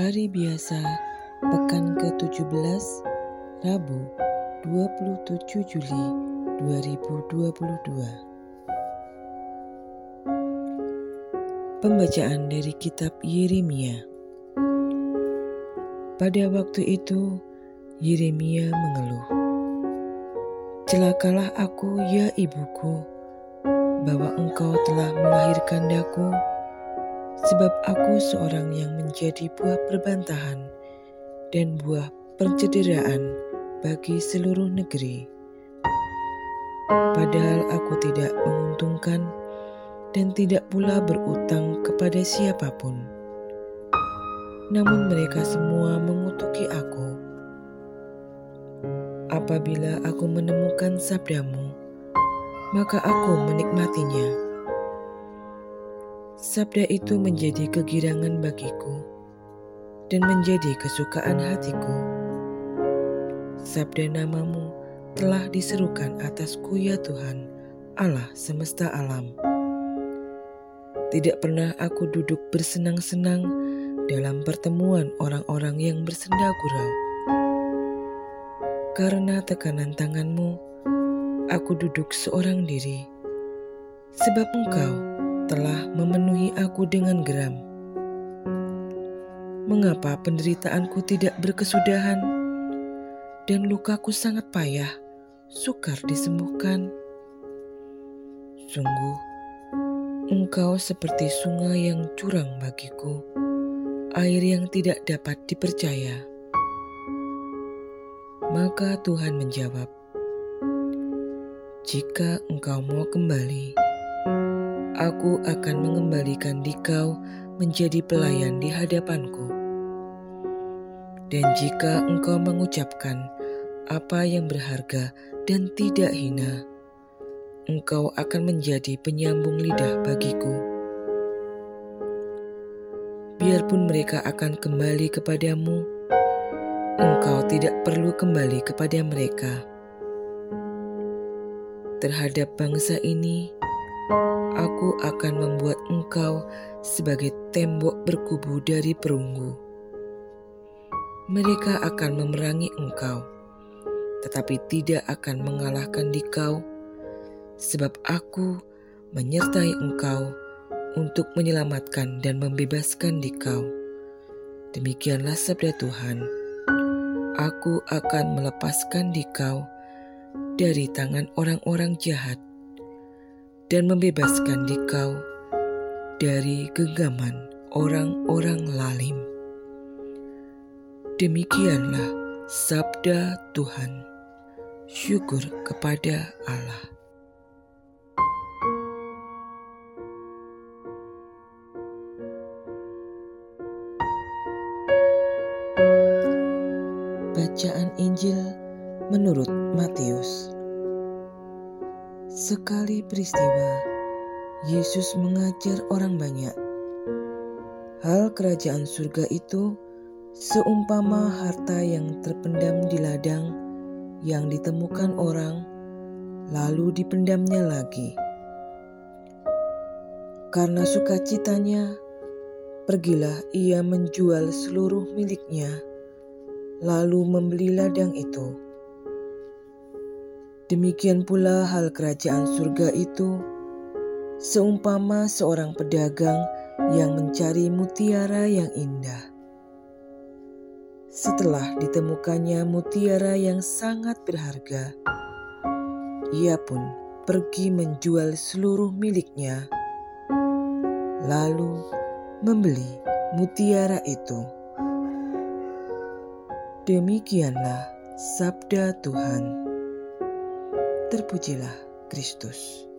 Hari biasa, pekan ke-17, Rabu, 27 Juli 2022. Pembacaan dari kitab Yeremia. Pada waktu itu, Yeremia mengeluh. Celakalah aku, ya ibuku, bahwa engkau telah melahirkan daku sebab aku seorang yang menjadi buah perbantahan dan buah pencederaan bagi seluruh negeri. Padahal aku tidak menguntungkan dan tidak pula berutang kepada siapa pun. Namun mereka semua mengutuki aku. Apabila aku menemukan sabdamu, maka aku menikmatinya Sabda itu menjadi kegirangan bagiku dan menjadi kesukaan hatiku. Sabda namamu telah diserukan atasku ya Tuhan, Allah semesta alam. Tidak pernah aku duduk bersenang-senang dalam pertemuan orang-orang yang bersenda gurau. Karena tekanan tanganmu, aku duduk seorang diri. Sebab engkau telah memenuhi aku dengan geram. Mengapa penderitaanku tidak berkesudahan dan lukaku sangat payah, sukar disembuhkan? Sungguh, engkau seperti sungai yang curang bagiku, air yang tidak dapat dipercaya. Maka Tuhan menjawab, "Jika engkau mau kembali, aku akan mengembalikan dikau menjadi pelayan di hadapanku. Dan jika engkau mengucapkan apa yang berharga dan tidak hina, engkau akan menjadi penyambung lidah bagiku. Biarpun mereka akan kembali kepadamu, engkau tidak perlu kembali kepada mereka. Terhadap bangsa ini, aku akan membuat engkau sebagai tembok berkubu dari perunggu. Mereka akan memerangi engkau, tetapi tidak akan mengalahkan dikau, sebab aku menyertai engkau untuk menyelamatkan dan membebaskan dikau. Demikianlah sabda Tuhan. Aku akan melepaskan dikau dari tangan orang-orang jahat dan membebaskan dikau dari genggaman orang-orang lalim. Demikianlah sabda Tuhan. Syukur kepada Allah. Bacaan Injil menurut Matius. Sekali peristiwa, Yesus mengajar orang banyak. Hal kerajaan surga itu seumpama harta yang terpendam di ladang yang ditemukan orang, lalu dipendamnya lagi. Karena sukacitanya, pergilah ia menjual seluruh miliknya, lalu membeli ladang itu Demikian pula hal kerajaan surga itu, seumpama seorang pedagang yang mencari mutiara yang indah. Setelah ditemukannya mutiara yang sangat berharga, ia pun pergi menjual seluruh miliknya, lalu membeli mutiara itu. Demikianlah sabda Tuhan. Terpujilah Kristus.